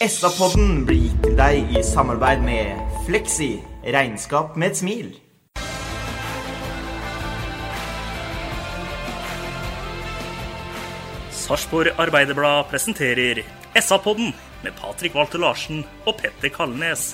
SA-podden blir gitt til deg i samarbeid med Fleksi. Regnskap med et smil. Sarpsborg Arbeiderblad presenterer SA-podden med Patrik Walter Larsen og Petter Kalnes.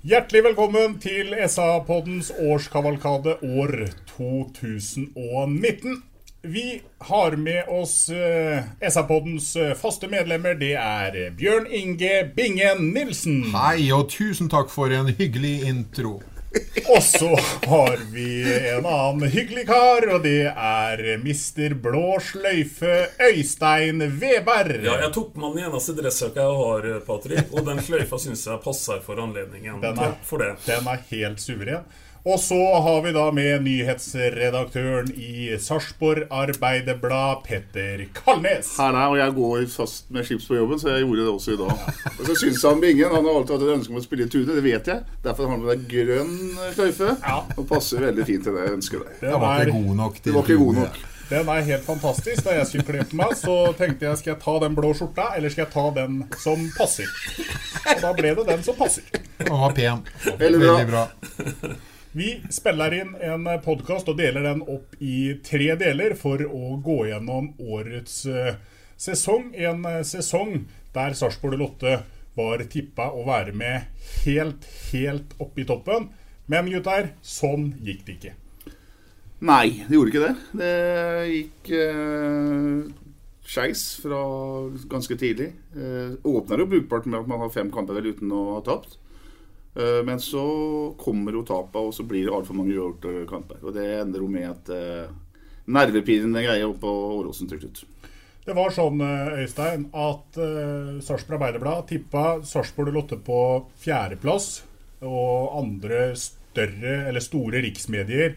Hjertelig velkommen til SA-poddens årskavalkade år 2019. Vi har med oss eh, SA-poddens eh, faste medlemmer. Det er Bjørn Inge Bingen Nilsen. Hei, og tusen takk for en hyggelig intro. Og så har vi en annen hyggelig kar, og det er mister Blå sløyfe Øystein Veberg. Ja, jeg tok med den eneste dressjakka jeg har, Patrick, og den sløyfa syns jeg passer for anledningen. Den er, Takk for det. Den er helt suveren. Og så har vi da med nyhetsredaktøren i Sarpsborg Arbeiderblad, Petter Kalnes. Her er, og jeg går fast med skips på jobben, så jeg gjorde det også i dag. Og så syns han Bingen Han har alltid hatt et ønske om å spille i Tune, det vet jeg. Derfor har han med deg grønn sløyfe, og passer veldig fint til det ønsket der. Den ikke god nok Du var ikke god nok. den er helt fantastisk. Da jeg skulle kle på meg, så tenkte jeg skal jeg ta den blå skjorta, eller skal jeg ta den som passer? Og da ble det den som passer. Han var pen. Veldig bra. Vi spiller inn en podkast og deler den opp i tre deler for å gå gjennom årets eh, sesong. En eh, sesong der Sarpsborg Lotte var tippa å være med helt, helt oppe i toppen. Men gutter, sånn gikk det ikke. Nei, det gjorde ikke det. Det gikk eh, skeis fra ganske tidlig. Eh, åpner jo brukbart med at man har fem kamper vel uten å ha tapt. Eh, men så kommer jo tapet, og så blir det altfor mange uavgjorte kamper. Og det ender jo med at eh, nervepirrende greier oppe på Åråsen til slutt. Det var sånn, eh, Øystein, at uh, Sarpsborg Arbeiderblad tippa Sarpsborg Lotte på fjerdeplass. Og andre større, eller store riksmedier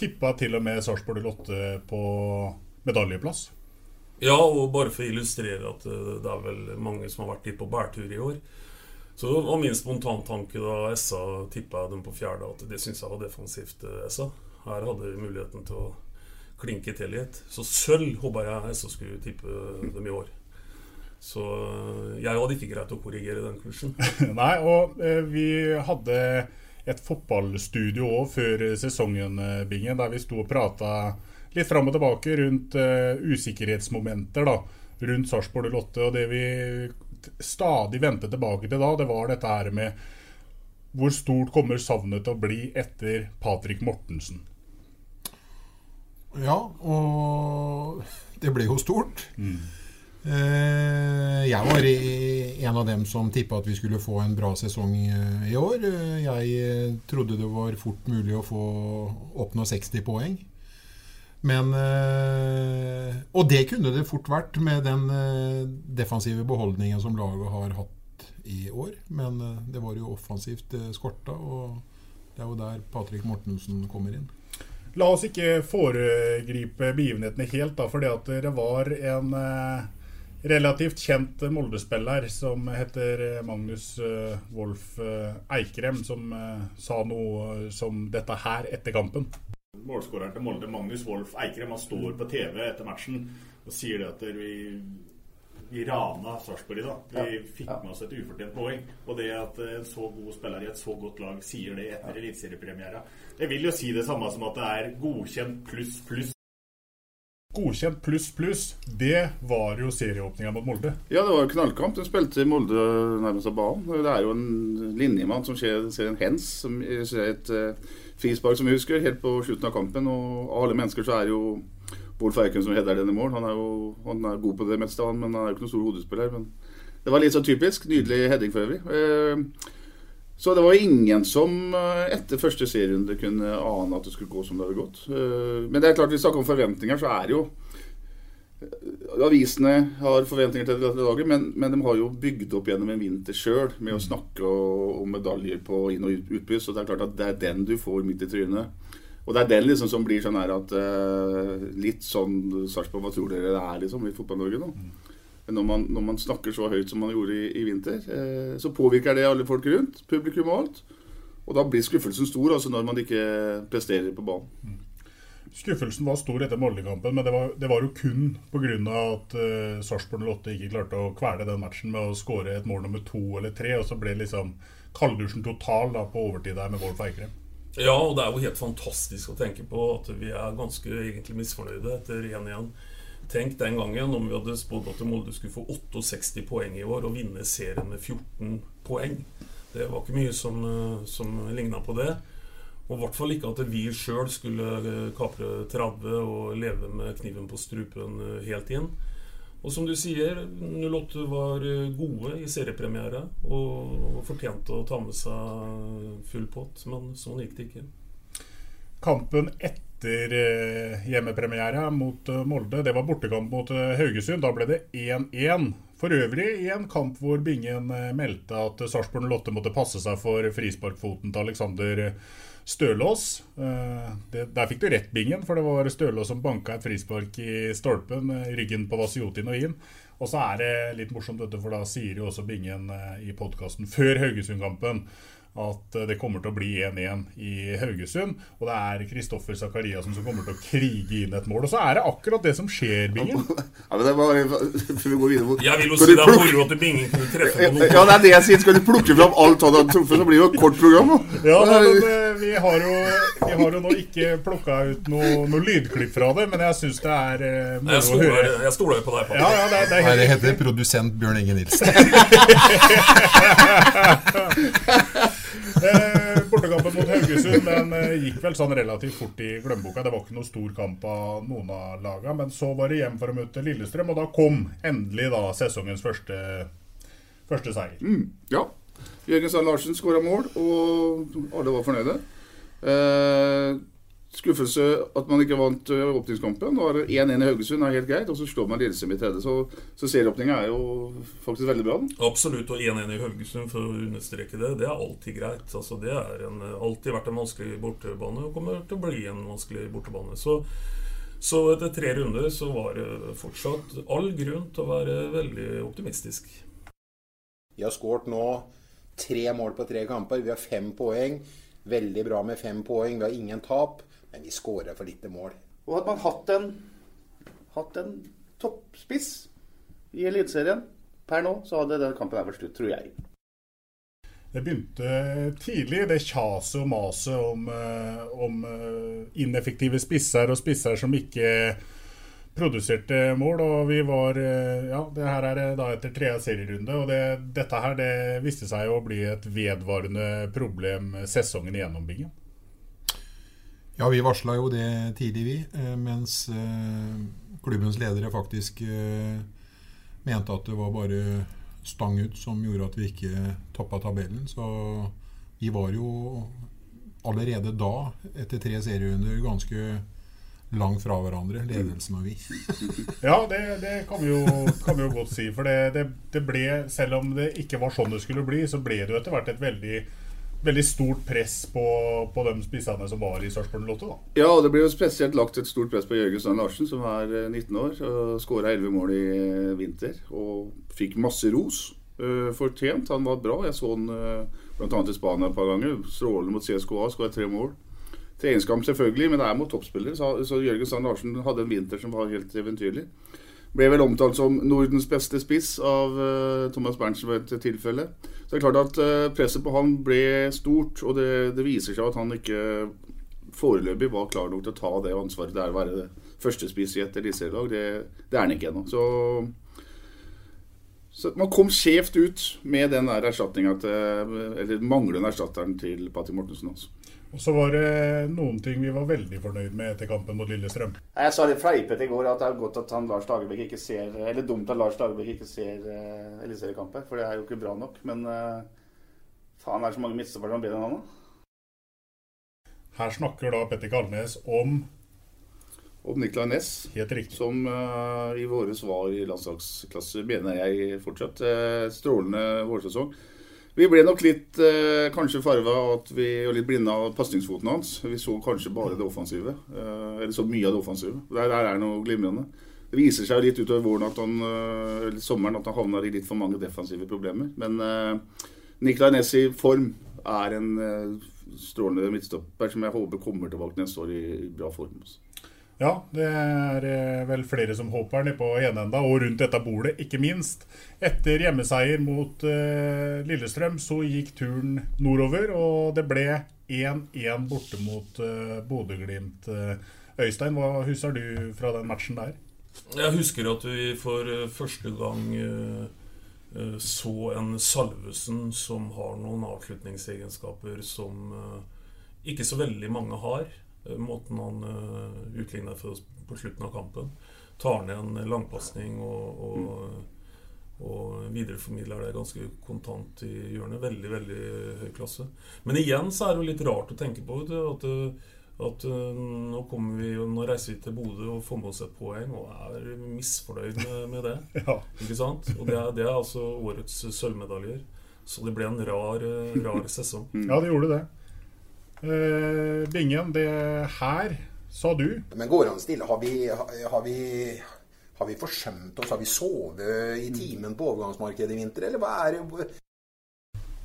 tippa til og med Sarpsborg Lotte på medaljeplass. Ja, og bare for å illustrere at eh, det er vel mange som har vært litt på bærtur i år. Så det var min spontantanke da SA tippa dem på fjerde, at det syns jeg var defensivt, eh, SA. Her hadde vi muligheten til å klinke til litt. Så sølv håpa jeg SA skulle tippe dem i år. Så eh, jeg hadde ikke greit å korrigere den kursen. Nei, og eh, vi hadde et fotballstudio òg før sesongen, Binge, Bingen, der vi sto og prata litt fram og tilbake rundt eh, usikkerhetsmomenter da, rundt Sarpsborg Lotte. Og det vi stadig vendte tilbake til da, det var dette her med hvor stort kommer savnet til å bli etter Patrick Mortensen? Ja, og det ble jo stort. Mm. Jeg var en av dem som tippa at vi skulle få en bra sesong eh, i år. Eh, Jeg eh, trodde det var fort mulig å få oppnå 60 poeng. Men eh, Og det kunne det fort vært med den eh, defensive beholdningen som laget har hatt i år. Men eh, det var jo offensivt skorta, og det er jo der Patrick Mortensen kommer inn. La oss ikke foregripe begivenhetene helt, da, fordi at det var en relativt kjent Molde-spiller som heter Magnus Wolff Eikrem, som sa noe som dette her etter kampen. Målskåreren til Molde, Magnus Wolff Eikrem, han står på TV etter matchen og sier det at vi, vi rana Sarpsborg i dag. Vi fikk med oss et ufortjent poeng. Og det at en så god spiller i et så godt lag sier det etter eliteseriepremiera Jeg vil jo si det samme som at det er godkjent pluss pluss. Godkjent pluss pluss, det var jo serieåpninga mot Molde. Ja, det var jo knallkamp. Den spilte Molde nærmest av banen. Det er jo en linjemann som ser, ser en hens, som ser et uh, frispark, som vi husker, helt på slutten av kampen. Og av alle mennesker så er jo Bård Feiken som header den i mål. Han er jo han er god på det meste, han, men han er jo ikke noen stor hodespiller. Men det var litt så typisk. Nydelig heading for øvrig. Uh, så det var ingen som uh, etter første serierunde kunne ane at det skulle gå som det hadde gått. Men det er klart, hvis vi snakker om forventninger, så er det jo Avisene har forventninger til dette laget, men, men, de har jo bygd opp gjennom en vinter sjøl med å snakke om medaljer på inn- og utbyss, og det er klart at det er den du får midt i trynet. Og det er den liksom som blir sånn her at Litt sånn Sarpsborg, hva tror dere det er liksom i Fotball-Norge nå? Når man, når man, snakker så høyt som man gjorde i, i vinter, Eh, så påvirker det alle folk rundt. Publikum og alt. Og da blir skuffelsen stor altså når man ikke presterer på banen. Skuffelsen var stor etter Molde-kampen, men det var, det var, jo kun pga. at uh, Sarpsborg 08 ikke klarte å kvele den matchen med å skåre et mål nummer to eller tre, og så ble liksom kalddusjen total da, på overtid der med Wolf Eikrem. Ja, og det er jo helt fantastisk å tenke på at vi er ganske egentlig misfornøyde etter 1-1. Tenk den gangen om vi hadde spådd at Molde skulle få 68 poeng i år og vinne serien med 14 poeng. Det var ikke mye som, eh, som ligna på det. Og i hvert fall ikke at vi sjøl skulle eh, kapre 30 og leve med kniven på strupen eh, helt inn. Og som du sier, 08 var gode i seriepremiere og, fortjente å ta med seg full pott, men sånn gikk det ikke. Kampen etter hjemmepremiere mot Molde, det var bortekamp mot Haugesund. Da ble det 1-1. For øvrig i en kamp hvor Bingen meldte at Sarpsborg 08 måtte passe seg for frisparkfoten til Alexander Stølås. Eh, der fikk du rett, Bingen, for det var Stølås som banka et frispark i stolpen, ryggen på Vasiotin og inn. Og så er det litt morsomt, for da sier jo også Bingen eh, i podkasten før Haugesund-kampen at eh, det kommer til å bli 1-1 i Haugesund. Og det er Kristoffer Sakariassen som kommer til å krige inn et mål. Og så er det akkurat det som skjer, Bingen. Ja, men det var, før vi går videre Jeg vil jo si det er moro at Bingen kunne treffe på noe. Ja, det er det jeg sier. Skal du plukke fram alt han har truffet, så blir det jo et kort program. Da. Ja, men eh, vi har, jo, vi har jo nå ikke plukka ut noe, noe lydklipp fra det, men jeg syns det er uh, moro å høre. Jeg stoler jo på deg. Ja, ja, det, det, Nei, det heter produsent Bjørn Inge Nilsen. Eh, bortekampen mot Haugesund den eh, gikk vel sånn relativt fort i glemmeboka. Det var ikke noe stor kamp av noen av lagene. Men så var det hjem for å møte Lillestrøm, og da kom endelig da sesongens første, første seier. Mm, ja. Jørgen Sand Larsen skåra mål, og alle var fornøyde. Eh, skuffelse at man ikke vant eh, åpningskampen. Nå er det 1-1 i Haugesund, er helt greit. Og så slår man Lillestrøm i tredje. Så, så serieåpninga er jo faktisk veldig bra. Den. Absolutt. Og 1-1 i Haugesund, for å understreke det, det er alltid greit. Altså, det har alltid vært en vanskelig bortebane og kommer til å bli en vanskelig bortebane. Så, så etter tre runder så var det fortsatt all grunn til å være veldig optimistisk. Vi har skåret nå tre mål på tre kamper. Vi har fem poeng. Veldig bra med fem poeng. Vi har ingen tap. Men vi skårer for lite mål. Og hadde man hatt en, hatt en toppspiss i Eliteserien per nå, så hadde den kampen vært slutt, tror jeg. Det begynte tidlig, det kjaset og maset om, eh, om, eh, ineffektive spisser og spisser som ikke produserte mål. Og vi var eh, Ja, det her er da etter tredje serierunde. Og det, dette her det viste seg å bli et vedvarende problem sesongen igjennom, Bingen. Ja, vi varsla jo det tidlig, vi. Eh, mens eh, klubbens ledere faktisk eh, mente at det var bare stang ut som gjorde at vi ikke toppa tabellen. Så vi var jo allerede da, etter tre serierunder, ganske langt fra hverandre, ledelsen og vi. ja, det, det kan, vi jo, kan, vi jo, godt si. For det, det, det, ble, selv om det ikke var sånn det skulle bli, så ble det jo etter hvert et veldig veldig stort press på, på de spissene som var i Sarpsborg Lotto. da. Ja, og det blir jo spesielt lagt et stort press på Jørgen Strand Larsen, som er 19 eh, år. og Skåra 11 mål i eh, vinter og fikk masse ros. Uh, fortjent. Han var bra. Jeg så han uh, bl.a. i Spania et par ganger. Strålende mot CSKA, skåra tre mål. Treningskamp selvfølgelig, men det er mot toppspillere. Så, så Jørgen Strand Larsen hadde en vinter som var helt eventyrlig. Ble vel omtalt som Nordens beste spiss av uh, Thomas Berntsen ved et tilfelle. Så det er klart at uh, presset på han ble stort, og det, det, viser seg at han ikke foreløpig var klar nok til å ta det ansvaret det er å være førstespiss i et eliteserielag. Det, det er han ikke ennå. Så, så man kom skjevt ut med den der erstatninga til Eller manglende erstatteren til Patti Mortensen. altså. Og så var det noen ting vi var veldig fornøyd med etter kampen mot Lillestrøm. Jeg sa litt fleipete i går at det er godt at han Lars Dagerbæk ikke ser Eller dumt at Lars Dagerbæk ikke ser uh, eliteseriekamper, for det er jo ikke bra nok. Men uh, faen, er det så mange midtstoppere som er bedre enn han, da? Her snakker da Petter Kalnes om Om Nicolay Næss, Helt riktig. som uh, i våres var i landslagsklasse, mener jeg fortsatt. Uh, strålende vårsesong. Vi ble nok litt eh, kanskje farga og litt blinde av pasningsfoten hans. Vi så kanskje bare det offensive. eller så mye av det offensive. Der, der er noe glimrende. Det viser seg litt utover våren at han, eller sommeren at han havner i litt for mange defensive problemer. Men Nicolay Næss i form er en strålende midtstopper som jeg håper kommer tilbake neste år i bra form. altså. Ja, det er eh, vel flere som håper nede på enenda, og rundt dette bordet, ikke minst. Etter hjemmeseier mot uh, Lillestrøm så gikk turen nordover, og det ble 1-1 borte mot uh, Bodø-Glimt. Øystein, hva husker du fra den matchen der? Jeg husker at vi for første gang uh, så en Salvesen som har noen avslutningsegenskaper som ikke så veldig mange har. Eh, måten han uh, utligner for oss på slutten av kampen. Tar ned en langpasning og, og, og, videreformidler det ganske kontant i hjørnet. Veldig, veldig høy klasse. Men igjen så er det jo litt rart å tenke på at, at uh, nå, vi, nå, reiser vi til Bodø og får med oss et poeng og er misfornøyd med, med det. ja. Ikke sant? Og det er, det er altså årets sølvmedaljer. Så det ble en rar, rar sesong. Ja, det gjorde det. Uh, Bingen, det her sa du. Men går han stille? Har vi, har vi, har vi forsømt oss? Har vi sovet i timen på overgangsmarkedet i vinter, eller hva er det?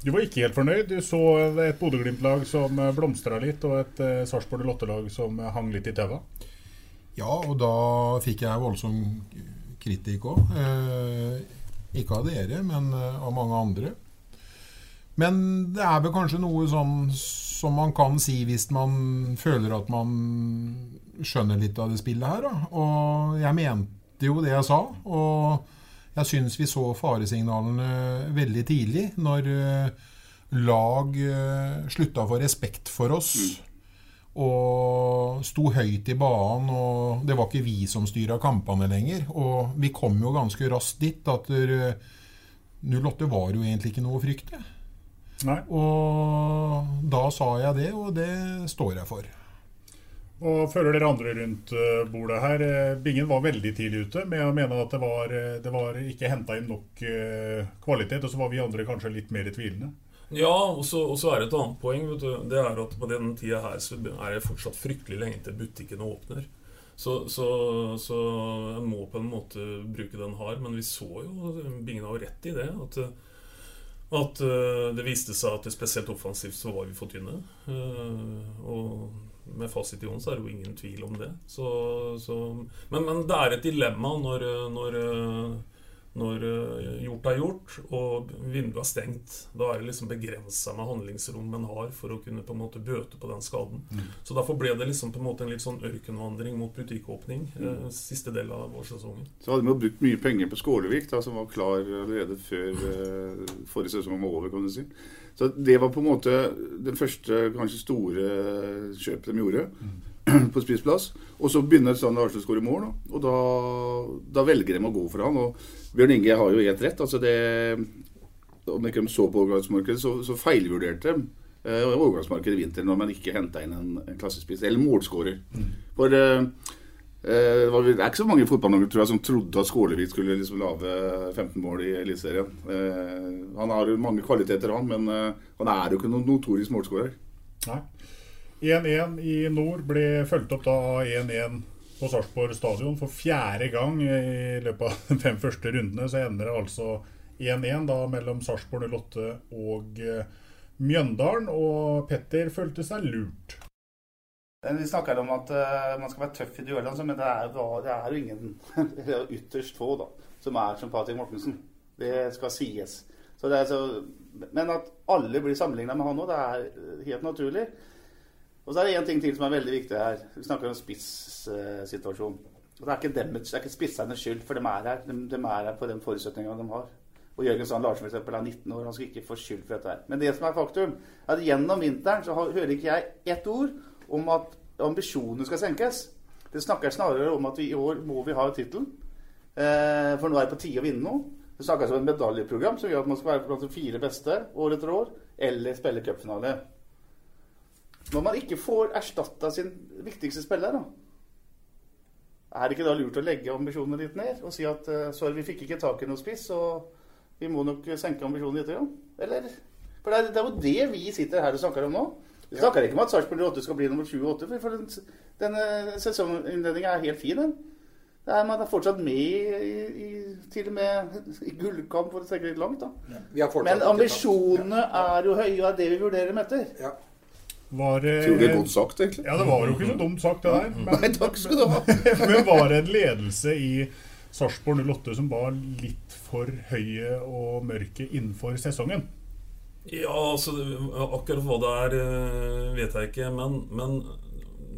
Du var ikke helt fornøyd. Du så et Bodø-Glimt-lag som blomstra litt, og et uh, Sarpsborg Lotte-lag som hang litt i taua. Ja, og da fikk jeg voldsom kritikk òg. Eh, ikke av dere, men av mange andre. Men det er vel kanskje noe sånn som man kan si hvis man føler at man skjønner litt av det spillet her. Da. Og jeg mente jo det jeg sa. Og jeg syns vi så faresignalene veldig tidlig, når uh, lag uh, slutta å få respekt for oss. Og sto høyt i banen, og det var ikke vi som styra kampene lenger. Og vi kom jo ganske raskt dit at uh, 08 var jo egentlig ikke noe å frykte. Nei. Og da sa jeg det, og det står jeg for. Og føler dere andre rundt eh, bordet her? Eh, Bingen var veldig tidlig ute med å mene at det var, eh, det var ikke henta inn nok kvalitet, og så var vi andre kanskje litt mer tvilende. Ja, og så, er det et annet poeng. Det er at På den tida her så er det fortsatt fryktelig lenge til butikkene åpner. Så, så, så en må på en måte bruke den hard, Men vi så jo Bingen har jo rett i det. at at uh, det viste seg at det spesielt offensivt så var vi for tynne. Uh, og med fasit i hånd så er det jo ingen tvil om det. Så, så, men, men, det er et dilemma når, når uh, når uh, gjort er gjort, og vinduet er stengt. Da er det liksom begrensa med handlingsrom man har for å kunne på en måte bøte på den skaden. Mm. Så Derfor ble det liksom på en måte en litt sånn ørkenvandring mot butikkåpning mm. uh, siste del av vårsesongen. Så hadde vi jo brukt mye penger på Skålevik, da, som var klar allerede før eh, forrige sesong var over. kan du si. Så det var på en måte den første kanskje store kjøpet de gjorde. Mm på spissplass. Og så begynner Sander Arsen å skåre mål, og da, da, velger de å gå for han. Og Bjørn Inge har jo helt rett. altså det Om ikke de så på overgangsmarkedet, så, så feilvurderte de eh, overgangsmarkedet i vinter når man ikke henta inn en, en klassespiss, eller målskårer. Mm. For eh, var, det er ikke så mange fotballnavn tror jeg, som trodde at Skålevik skulle liksom lage 15 mål i Eliteserien. Eh, han har jo mange kvaliteter, han, men eh, han er jo ikke noen notorisk målskårer. Nei. 1-1 i nord ble fulgt opp da 1-1 på Sarpsborg stadion for fjerde gang i løpet av de fem første rundene. Så ender det altså 1-1 da mellom Sarpsborg 08 og eh, Mjøndalen. Og Petter følte seg lurt. Vi snakker om at uh, man skal være tøff i duellene, men det er, det er jo ingen Det er ytterst få da, som er som Patrick Mortensen. Det skal sies. Så så, men at alle blir sammenligna med han nå, det er helt naturlig. Og så er det én ting til som er veldig viktig her. Vi snakker om spissituasjon. Og det er ikke, dem, ikke spissernes skyld, for de er her. De, de er her på den forutsetninga de har. Og Jørgen Sand Larsen for er 19 år. Han skal ikke få skyld for dette. her. Men det som er faktum, er at gjennom vinteren så hører ikke jeg ett ord om at ambisjonene skal senkes. Det snakker snarere om at vi i år må vi ha tittelen. Eh, for nå er det på tide å vinne noe. Det snakkes om et medaljeprogram som gjør at man skal være blant de fire beste år etter år, eller spille cupfinale. Når man ikke får erstatta sin viktigste spiller, da er det ikke da lurt å legge ambisjonene litt ned og si at uh, sorry, vi fikk ikke tak i noe spiss, og vi må nok senke ambisjonene litt? Grann? Eller? For det er, det er, jo det vi sitter her og snakker om nå. Vi snakker ikke om at Sarpsborg 8 skal bli nummer 28, for, den, denne sesonginnledninga er helt fin, den. Det er, man er fortsatt med i, i, til og med i gullkamp, for å trekke litt langt. da. Ja. Men ambisjonene er jo høye, og er det vi vurderer dem etter. Var det, Tror det er godt sagt, egentlig. Ja, det var jo ikke så dumt sagt, det der. Men, Nei, takk skal du ha. men var det en ledelse i Sarpsborg 08 som var litt for høye og mørke innenfor sesongen? Ja, altså akkurat hva det er, eh, vet jeg ikke. Men, men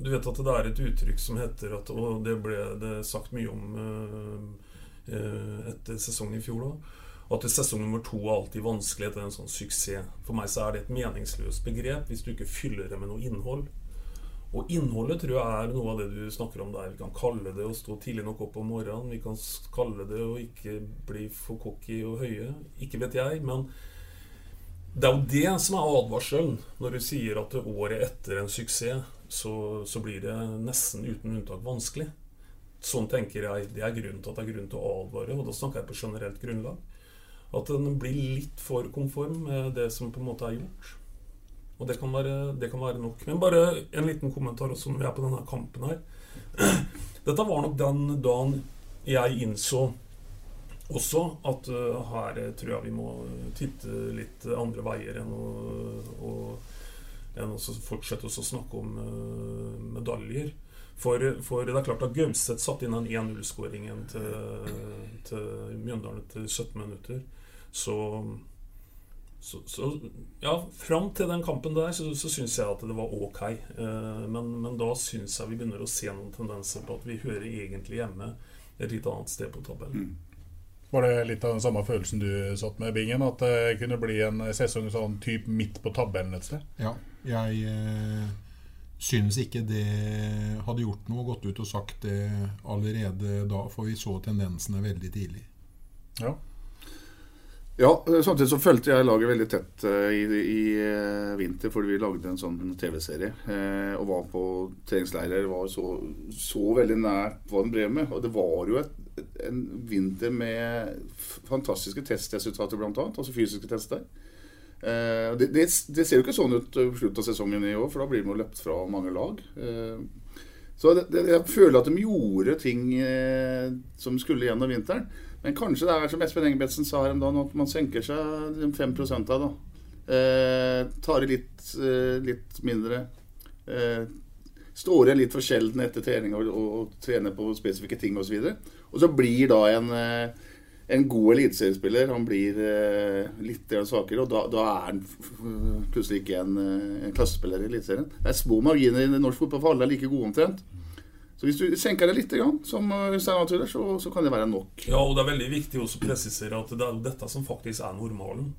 du vet at det er et uttrykk som heter at Og det ble det sagt mye om uh, etter sesongen i fjor, da at sesong nummer to er alltid vanskelig etter en sånn suksess. For meg så er det et meningsløst begrep hvis du ikke fyller det med noe innhold. Og innholdet tror jeg er noe av det du snakker om der. Vi kan kalle det å stå tidlig nok opp om morgenen. Vi kan kalle det å ikke bli for cocky og høye. Ikke vet jeg. Men det er jo det som er advarselen når du sier at året etter en suksess, så, så blir det nesten uten unntak vanskelig. Sånn tenker jeg det er grunnen til at det er grunn til å advare, og da snakker jeg på generelt grunnlag. At den blir litt for konform med det som på en måte er gjort. Og det kan være, det kan være nok. Men bare en liten kommentar også når vi er på denne kampen her. Dette var nok den dagen jeg innså også at uh, her tror jeg vi må titte litt andre veier enn å, å, enn å fortsette å snakke om uh, medaljer. For, for, det er klart at Gauseth satte inn den 1-0-skåringen til, til Mjøndalen etter 17 minutter. Så, så, så ja, fram til den kampen der så, så syns jeg at det var ok. Eh, men, men, da syns jeg vi begynner å se noen tendenser på at vi hører egentlig hjemme et litt annet sted på tabellen. Mm. Var det litt av den samme følelsen du satt med, Bingen? At det kunne bli en sesong sånn typ midt på tabellen et sted? Ja, jeg eh, synes ikke det hadde gjort noe, gått ut og sagt det allerede da, for vi så tendensene veldig tidlig. Ja. Ja, samtidig så fulgte jeg laget veldig tett uh, i, i uh, vinter, fordi vi lagde en sånn TV-serie. Og var på treningsleirer. Var så, så, veldig nært hva den drev med. Og det var jo et, en vinter med fantastiske testresultater, bl.a. Altså fysiske tester. Det, det, det, ser jo ikke sånn ut på slutten av sesongen i år, for da blir man løpt fra mange lag. Så det, jeg føler at de gjorde ting som skulle gjennom vinteren. Men kanskje det er som Espen Engebretsen sa her om dagen, at man senker seg 5 av da. Eh, tar det litt, eh, litt mindre. Eh, står igjen litt for sjelden etter trening og, og, og trener på spesifikke ting osv. Og, så og så blir da en, eh, en god eliteseriespiller Han blir eh, litt svakere, og da, da, er han plutselig ikke en, eh, en klassespiller i Eliteserien. Det er små marginer i norsk fotball, for alle er like gode omtrent. Så hvis du senker det litt, som Øystein antyder, så, så, kan det være nok. Ja, og det er veldig viktig å presisere at det er dette som faktisk er normalen.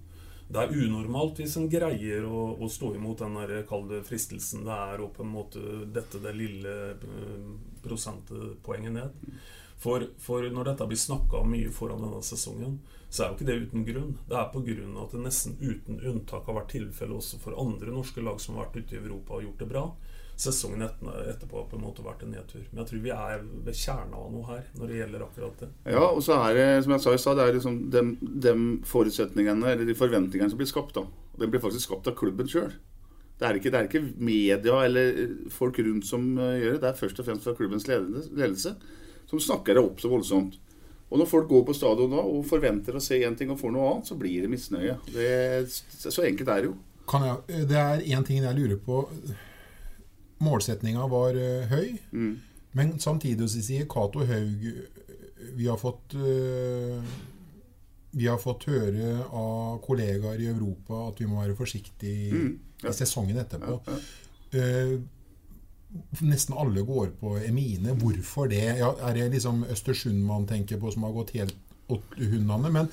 Det er unormalt hvis en greier å, å stå imot den kalde fristelsen det er å på en måte dette det lille eh, prosentpoenget ned. For, for når dette blir snakka mye foran denne sesongen, så er jo ikke det uten grunn. Det er grunn at det nesten uten unntak har vært tilfelle også for andre norske lag som har vært ute i Europa og gjort det bra sesongen etterpå har på en måte vært en nedtur. Men jeg tror vi er ved kjerna av noe her når det gjelder akkurat det. Ja, og så er det, som jeg sa i stad, det er liksom de, de, forutsetningene eller de forventningene som blir skapt. da. De blir faktisk skapt av klubben sjøl. Det det er ikke media eller folk rundt som uh, gjør det. Det er først og fremst fra klubbens ledelse som snakker det opp så voldsomt. Og når folk går på stadion da og forventer å se én ting og får noe annet, så blir det misnøye. Det, så enkelt er det jo. Jeg, det er én ting jeg lurer på målsetninga var uh, høy. Mm. Men samtidig så sier Cato Haug vi har fått uh, vi har fått høre av kollegaer i Europa at vi må være forsiktige mm. ja. i sesongen etterpå. Ja, ja. Uh, Nesten alle går på Emine. Hvorfor det? Ja, er det liksom Østersund man tenker på, som har gått helt åt hundene? Men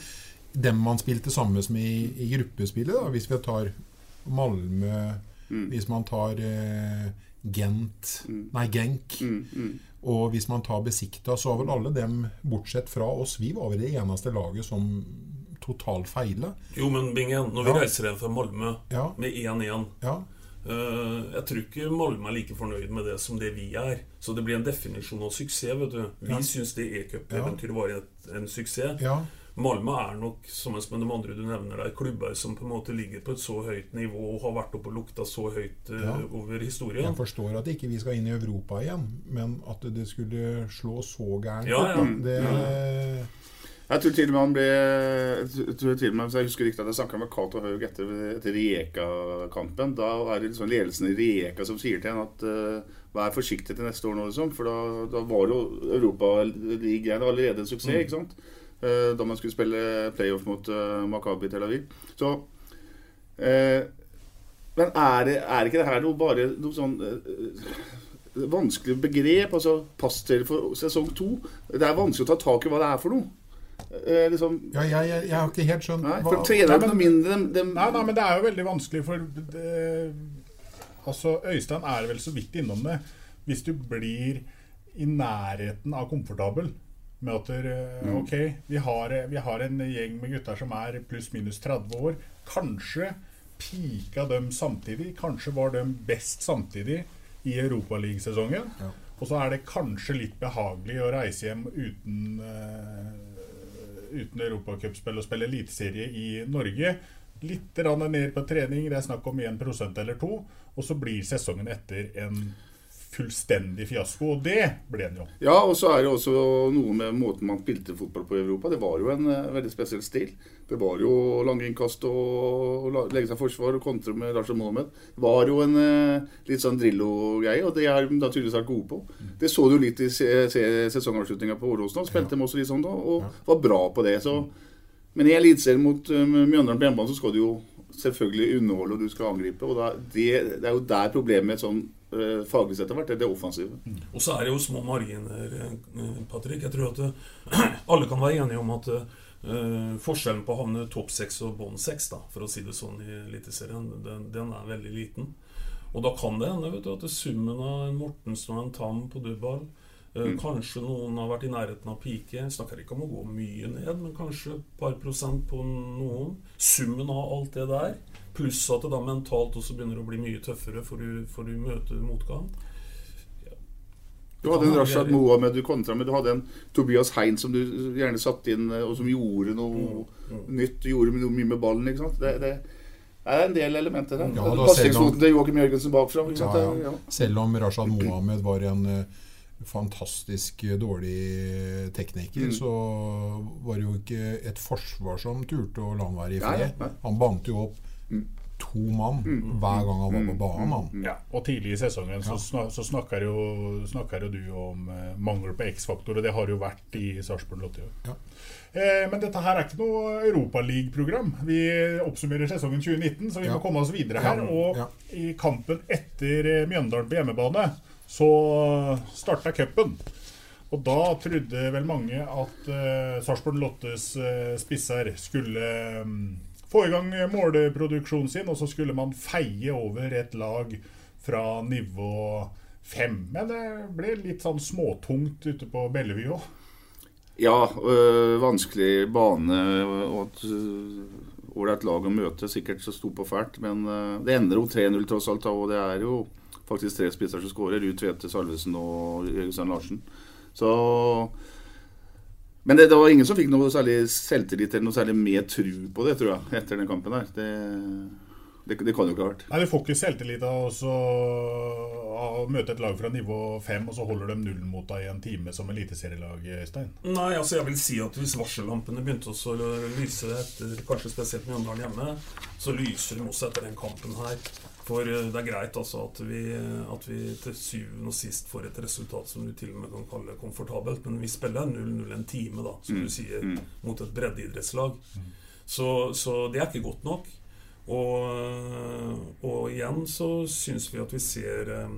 dem man spilte sammen med i, i gruppespillet, da, hvis vi tar Malmö Mm. Hvis man tar eh, Gent Nei, Genk. Mm, Og hvis man tar Besikta, så har vel alle dem, bortsett fra oss, vi var vel det eneste laget som totalt feila. Jo, men Bingen, når vi Ja. reiser igjen fra Malmö Ja. med 1-1 Ja. Eh, Jeg tror ikke Malmö er like fornøyd med det som det vi er. Så det blir en definisjon av suksess. vet du Vi Ja. syns det e-cupeventyret var en suksess. Ja. Malmö er nok, sammen med de andre du nevner der, klubber som på en måte ligger på et så høyt nivå og har vært oppe og lukta så høyt eh, Ja. over historien. Jeg forstår at ikke vi skal inn i Europa igjen, men at det skulle slå så gærent Ja, ja. det Jeg tror til og med han ble jeg tror til og med, Jeg husker riktig at jeg snakka med Cato Haug etter, etter Rijeka-kampen. Da er det liksom ledelsen i Rijeka som sier til henne at uh, vær forsiktig til neste år nå, liksom. For da, da var jo Europaligaen allerede en suksess, Mm. ikke sant? Uh, da man skulle spille playoff mot uh, Makabi Tel Aviv. Så uh, Men er, det, er ikke det her noe bare noe sånn eh, vanskelig begrep? Altså til for sesong to. Det er vanskelig å ta tak i hva det er for noe. Eh, liksom, Ja, jeg, jeg, jeg har ikke helt skjønt Nei, for trenere Nei, men- mindre de, de, Nei, nei, men det er jo veldig vanskelig, for det, Altså, Øystein er vel så vidt innom det. Hvis du blir i nærheten av komfortabel med at der, Mm. Ok, vi har, vi har en gjeng med gutter som er pluss-minus 30 år. Kanskje pika dem samtidig. Kanskje var de best samtidig i Europaligasesongen. Og så er det kanskje litt behagelig å reise hjem uten eh, uten europacupspill og spille eliteserie i Norge. Litt ned på trening, det er snakk om 1% eller 2 Og så blir sesongen etter en fullstendig fiasko. Og det ble den jo. Ja, og så er det også noe med måten man spilte fotball på i Europa. Det var jo en eh, veldig spesiell stil. Det var jo lange innkast og, legge seg forsvar og kontre med Lars og Mohammed. Det var jo en eh, litt sånn Drillo-greie, og det har de naturligvis tydeligvis vært gode på. Det så du litt i se- se- sesongavslutninga på Åråsen. òg. Spilte de også litt sånn da, og var bra på det. så men i Eliteserien mot uh, Mjøndalen på hjemmebane så skal du jo selvfølgelig underholde og du skal angripe. og det, er jo der problemet med sånn uh, faglig sett har vært. Det det offensive. Og så er det jo små marginer, eh, Patrick. Jeg tror at eh, alle kan være enige om at Uh, forskjellen på å havne topp seks og bånn seks, for å si det sånn i Eliteserien, den, den er veldig liten. Og da kan det hende vet du, at summen av en Mortensen og en Tam på dubal eh, Mm. Kanskje noen har vært i nærheten av pike. Jeg snakker ikke om å gå mye ned, men kanskje et par prosent på noen. Summen av alt det der, pluss at det da mentalt også begynner å bli mye tøffere, for du, for du møter motgang. Du hadde en Rashad Mohammed du kontra med. Du hadde en Tobias Hein som du gjerne satte inn, eh, og som gjorde noe nytt. Gjorde noe mye med ballen. ikke sant? Det, det er en del elementer der. Ja, Pasningsfoten til Joakim Jørgensen bakfra. ikke sant? Ja, ja. ja. Selv om Rashad Mohammed var en uh, fantastisk eh, dårlig tekniker, Mm. så var det jo ikke et forsvar som turte å la han være i Nei, fred. nei. Han bandt jo opp to mann hver gang han var på banen. Ja, og tidlig i sesongen så, snak, så snakker, jo, snakker jo du om eh, mangel på X-faktor, og det har jo vært i Sarpsborg Lotte. Ja. Eh, men dette her er ikke noe Europaliga-program. Vi oppsummerer sesongen 2019, så vi Ja. må komme oss videre her. Og ja. i kampen etter eh, Mjøndalen på hjemmebane så starta cupen. Og da trodde vel mange at uh, Sarpsborg Lottes eh, spisser skulle mm, få i gang måleproduksjonen sin, og så skulle man feie over et lag fra nivå fem. Men det ble litt sånn småtungt ute på Bellevue òg. Ja, øh, vanskelig bane og et øh, ålreit lag å møte. Sikkert så sto på fælt, men øh, det ender jo 3-0 tross alt. Og det er jo faktisk tre spisser som skårer. Ruud Tvete Salvesen og Jørgensen Larsen. Så Men det, det var ingen som fikk noe særlig selvtillit eller noe særlig mer tru på det, tror jeg, etter den kampen der. Det, det, det kan jo ikke ha vært. Nei, Du får ikke selvtillit av å så- av å møte et lag fra nivå fem, og så holder de nullen mot deg i en time som eliteserielag, Øystein. Nei, altså jeg vil si at hvis varsellampene begynte å lyse etter kanskje spesielt Mjøndalen hjemme, så lyser de også etter den kampen her. For eh, det er greit altså at vi, at vi til syvende og sist får et resultat som du til og med kan kalle komfortabelt, men vi spiller 0-0 en time, da, som Mm, du sier, mm. mot et breddeidrettslag. Så, så det er ikke godt nok. Og, og igjen så syns vi at vi ser eh,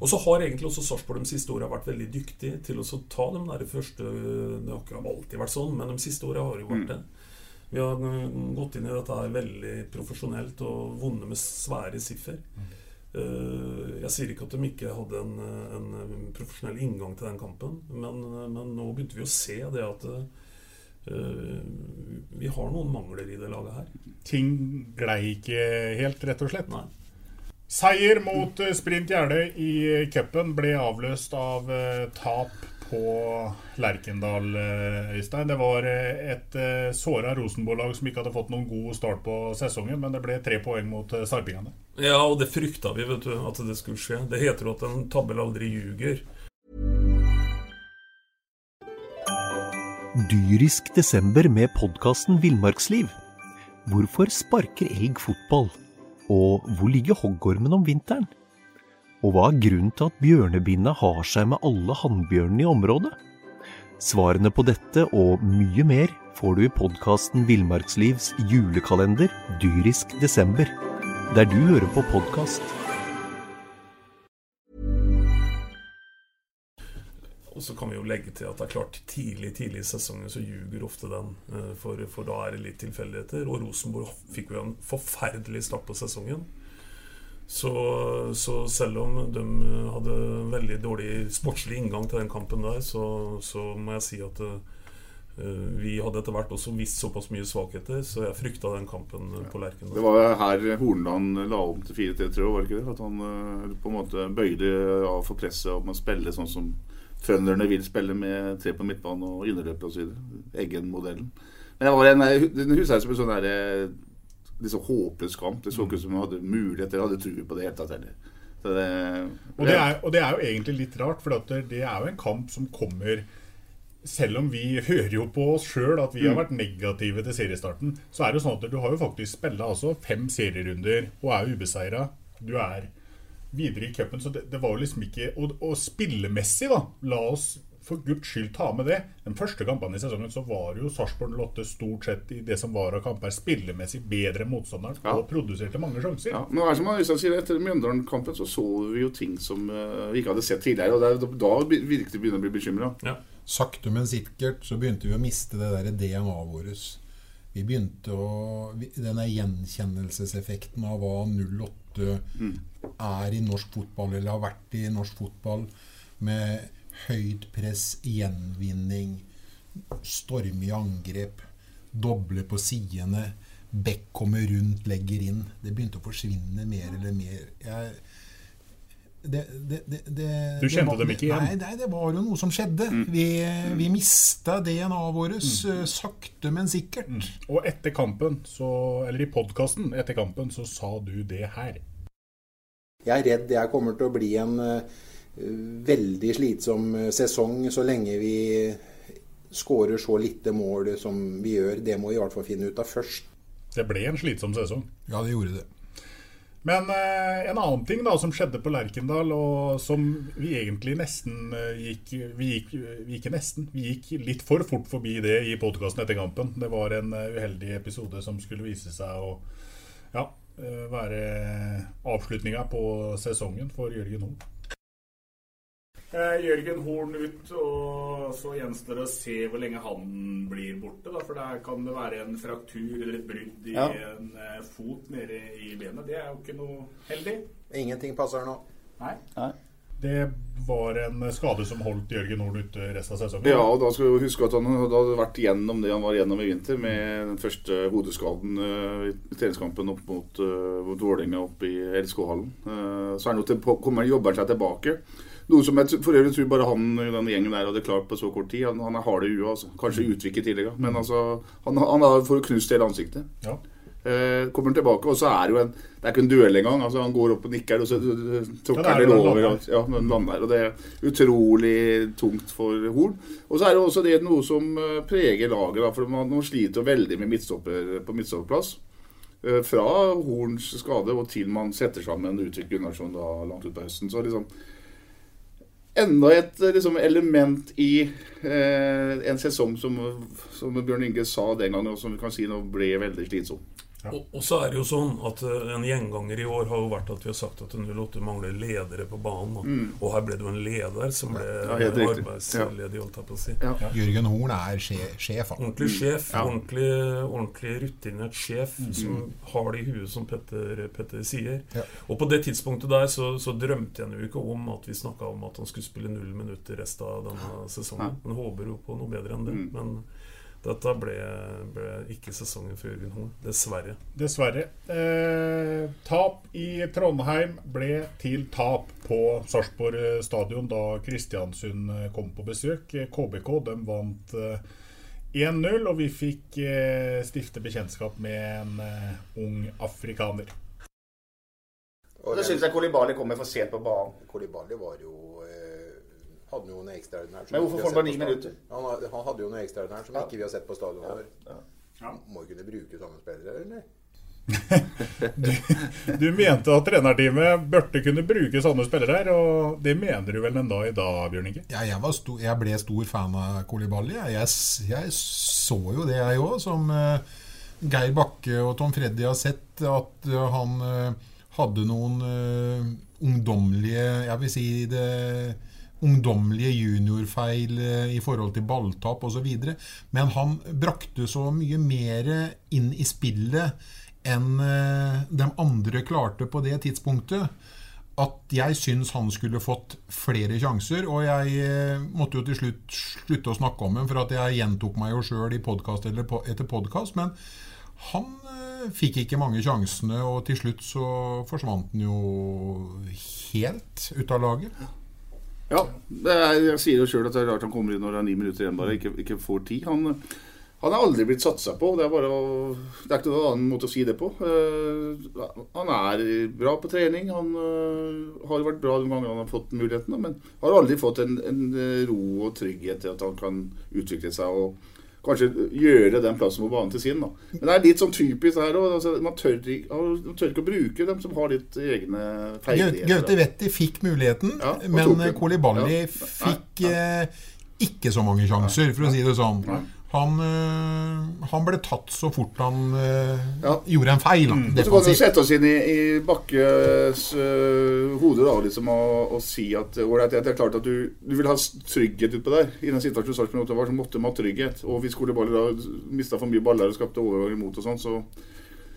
Og så har egentlig også Sarpsborg de siste åra vært veldig dyktig til å ta de der første Det har ikke alltid vært sånn, men de siste åra har jo vært det. Vi har gått inn i dette her veldig profesjonelt og vunnet med svære siffer. Eh, jeg sier ikke at de ikke hadde en, en profesjonell inngang til den kampen, men, men, nå begynte vi å se det at uh, vi har noen mangler i det laget her. Ting glei ikke helt, rett og slett? Nei. Seier mot eh, Sprint Gjerde i cupen ble avløst av tap på Lerkendal, Øystein. Det var et såra Rosenborg-lag som ikke hadde fått noen god start på sesongen, men det ble tre poeng mot sarpingene. Ja, og det frykta vi, vet du, at det skulle skje. Det heter jo at en tabell aldri ljuger. Dyrisk desember med podkasten Villmarksliv. Hvorfor sparker elg fotball? Og hvor ligger hoggormen om vinteren? Og hva er grunnen til at bjørnebinna har seg med alle hannbjørnene i området? Svarene på dette og mye mer får du i podkasten Villmarkslivs julekalender dyrisk desember, der du hører på podkast. Og så kan vi jo legge til at det er klart tidlig tidlig i sesongen så ljuger ofte den. eh, For, for da er det litt tilfeldigheter. Og Rosenborg fikk jo en forferdelig start på sesongen. Så, så, selv om de hadde en veldig dårlig sportslig inngang til den kampen der, så, så må jeg si at uh, vi hadde etter hvert også visst såpass mye svakheter, så jeg frykta den kampen på Lerken. Det var her Hornland la om til 4-3, tror jeg, var det ikke det? At han uh, på en måte bøyde av for presset om å spille sånn som trønderne vil spille med tre på midtbanen og underløper osv. Eggen-modellen. Men det var en, den huset som en sånn derre liksom håpløs kamp. Det så ikke ut som de hadde muligheter, hadde tro på det hele tatt heller. Det, og, det er, og, det er, jo egentlig litt rart, for det, det er jo en kamp som kommer selv om vi hører jo på oss sjøl at vi har vært negative til seriestarten, så er det jo sånn at du har jo faktisk spilla altså fem serierunder og er ubeseira. Du er videre i cupen, så det, det, var jo liksom ikke Og, og spillemessig, da, la oss for guds skyld ta med det. Den første kampen i sesongen så var jo Sarpsborg 08 stort sett i det som var av kamper spillemessig bedre motstanderen ja. og produserte mange sjanser. Ja, men som Øystein sier, Etter Mjøndalen-kampen så så vi jo ting som uh, vi ikke hadde sett tidligere. og Da, da virket vi begynne å bli bekymra. Ja. Sakte, men sikkert så begynte vi å miste det der DNA-et vårt. Vi begynte å Denne gjenkjennelseseffekten av hva 08 mm. er i norsk fotball, eller har vært i norsk fotball, med høyt press, gjenvinning, stormige angrep, doble på sidene, Beck kommer rundt, legger inn. Det begynte å forsvinne mer eller mer. Jeg, det, det, det, du kjente var, dem ikke igjen? Nei, nei, det var jo noe som skjedde. Mm. Vi, vi mista DNA-et vårt mm. Eh, sakte, men sikkert. Mm. Og etter kampen, så, eller i podkasten etter kampen, så sa du det her. Jeg er redd jeg kommer til å bli en uh, veldig slitsom sesong så lenge vi skårer så lite mål som vi gjør. Det må vi i hvert fall finne ut av først. Det ble en slitsom sesong? Ja, det gjorde det. Men eh, en annen ting da som skjedde på Lerkendal, og som vi egentlig nesten eh, gikk vi, gikk vi gikk nesten, vi gikk litt for fort forbi det i podkasten etter kampen. Det var en uh, uheldig episode som skulle vise seg å ja, være avslutninga på sesongen for Jørgen Horn. Eh, Jørgen Horn ut, og så gjenstår det å se hvor lenge han blir borte. Da, for der kan det være en fraktur eller et brudd i ja. en eh, fot nede i benet. Det er jo ikke noe heldig. Ingenting passer nå. Nei. Nei. Det var en skade som holdt Jørgen Horn ute resten av sesongen. Ja, og da skal vi huske at han hadde vært gjennom det han var gjennom i vinter, med den første hodeskaden uh, i treningskampen opp mot, uh, mot Vålerenga oppe i LSK-hallen. Uh, så er han jo til, kommer jobber seg tilbake. Noe som jeg for øvrig tror bare han den gjengen der hadde klart på så kort tid. Han, han er hard i huet, altså. Kanskje mm. utviklet tidligere. Men altså, han, han har fått knust hele ansiktet. Ja. Eh, kommer tilbake, og så er det jo en Det er ikke en duell engang. Altså, han går opp og nikker, og så tråkker han over. Ja, den lander, og Det er utrolig tungt for Horn. Og så er det også det noe som eh, preger laget. Da, for man, man sliter veldig med midtstopper på midtstopperplass. Eh, fra Horns skade og til man setter sammen Utvik Gunnarsson da, langt utpå høsten. Så liksom enda et liksom, element i eh, en sesong som, som, Bjørn Inge sa den gangen, og som vi kan si nå ble veldig slitsom. Og, og, så er det jo sånn at uh, En gjenganger i år har jo vært at vi har sagt at 08 mangler ledere på banen. Mm. Og her ble det jo en leder som ble ja, arbeidsledig, holdt jeg på å si. Ja. Jørgen Horn er sjef. sjef ordentlig sjef. Ordentlig, ordentlig rutinert sjef mm. som har det i huet, som Petter, Petter sier. Og på det tidspunktet der så, så drømte jeg jo ikke om at vi snakka om at han skulle spille null minutter resten av denne sesongen. Men håper jo på noe bedre enn det. Mm. Men dette ble, ble, ikke sesongen for Jørgen Horn. Dessverre. Dessverre. Eh, tap i Trondheim ble til tap på Sarpsborg stadion da Kristiansund kom på besøk. KBK de vant eh, 1-0, og vi fikk eh, stifte bekjentskap med en eh, ung afrikaner. Og det syns jeg Kolibali kommer for sent på banen. Kolibali var jo hadde jo noe ekstraordinært. Men hvorfor får han bare ni minutter? Han, han, hadde jo noe ekstraordinært som ja. ikke vi har sett på stadion før. Ja. Ja. Må jo kunne bruke samme spillere, eller? du, du, mente at trenerteamet burde kunne bruke sånne spillere her, og det mener du vel enda i dag, Bjørn Inge? Ja, jeg, sto, jeg, ble stor fan av Kolibali. Jeg, jeg, jeg så jo det, jeg òg, som uh, Geir Bakke og Tom Freddy har sett, at uh, han uh, hadde noen ungdommelige Jeg vil si det ungdommelige juniorfeil eh, i forhold til balltap osv. Men han brakte så mye mer inn i spillet enn eh, de andre klarte på det tidspunktet. At jeg syns han skulle fått flere sjanser. Og jeg eh, måtte jo til slutt slutte å snakke om ham, for at jeg gjentok meg jo sjøl i podkast etter podkast. Men han fikk ikke mange sjansene, og til slutt så forsvant han jo helt ut av laget. Ja, er, jeg sier jo sjøl at det er rart han kommer inn når det er ni minutter igjen, bare ikke, ikke får tid. Han, han er aldri blitt satsa på. Det er bare det er ikke noen annen måte å si det på. Uh, han er bra på trening. Han uh, har vært bra de gangene han har fått muligheten, men har aldri fått en, en ro og trygghet til at han kan utvikle seg. og kanskje gjøre den plassen på banen til sin. Da. Men det er litt sånn typisk her òg. Altså, man, tør, man, tør ikke å bruke dem som har litt egne ferdigheter. Gaute Wetti fikk muligheten, ja, men Kolibali ja. fikk eh, ikke så mange sjanser, for å si det sånn. Han, øh, han, ble tatt så fort han øh, ja. gjorde en feil. Mm. Så kan vi sette oss inn i, i Bakkes øh, hode da, liksom, og, og, si at det, er klart at du, du vil ha trygghet utpå der. I den situasjonen Sarpsborg så måtte man ha trygghet. Og hvis Skoleballer da mista for mye baller og skapte overganger imot og sånn, så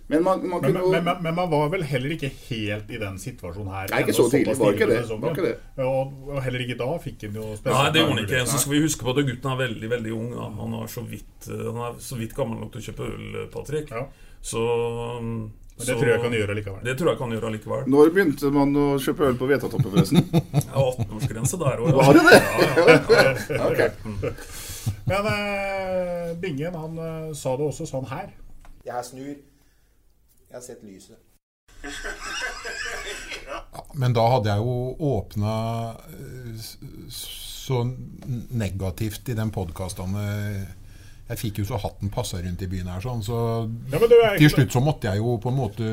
men man, man, men, men, men, men, man var vel heller ikke helt i den situasjonen her. Nei, ikke så tidlig. Var ikke det. Var ikke det. Og, og, heller ikke da fikk han jo Nei, det gjorde han ikke. Så skal vi huske på at gutten er veldig veldig ung. Da. Han, er så vidt, eh, han er så vidt gammel nok til å kjøpe øl, Patrick. Ja. Så men det så, tror jeg kan gjøre likevel. Det tror jeg kan gjøre likevel. Når begynte man å kjøpe øl på Vetatoppen, forresten? ja, 18-årsgrense der òg. Var det det? Ja, ja, ja, okay. Men uh, Bingen han uh, sa det også sånn her. Jeg snur jeg har sett lyset. Ja, men da hadde jeg jo åpna eh, så negativt i den podkasten. Jeg fikk jo så hatten passa rundt i byen her, sånn, så ja, til slutt så måtte jeg jo på en måte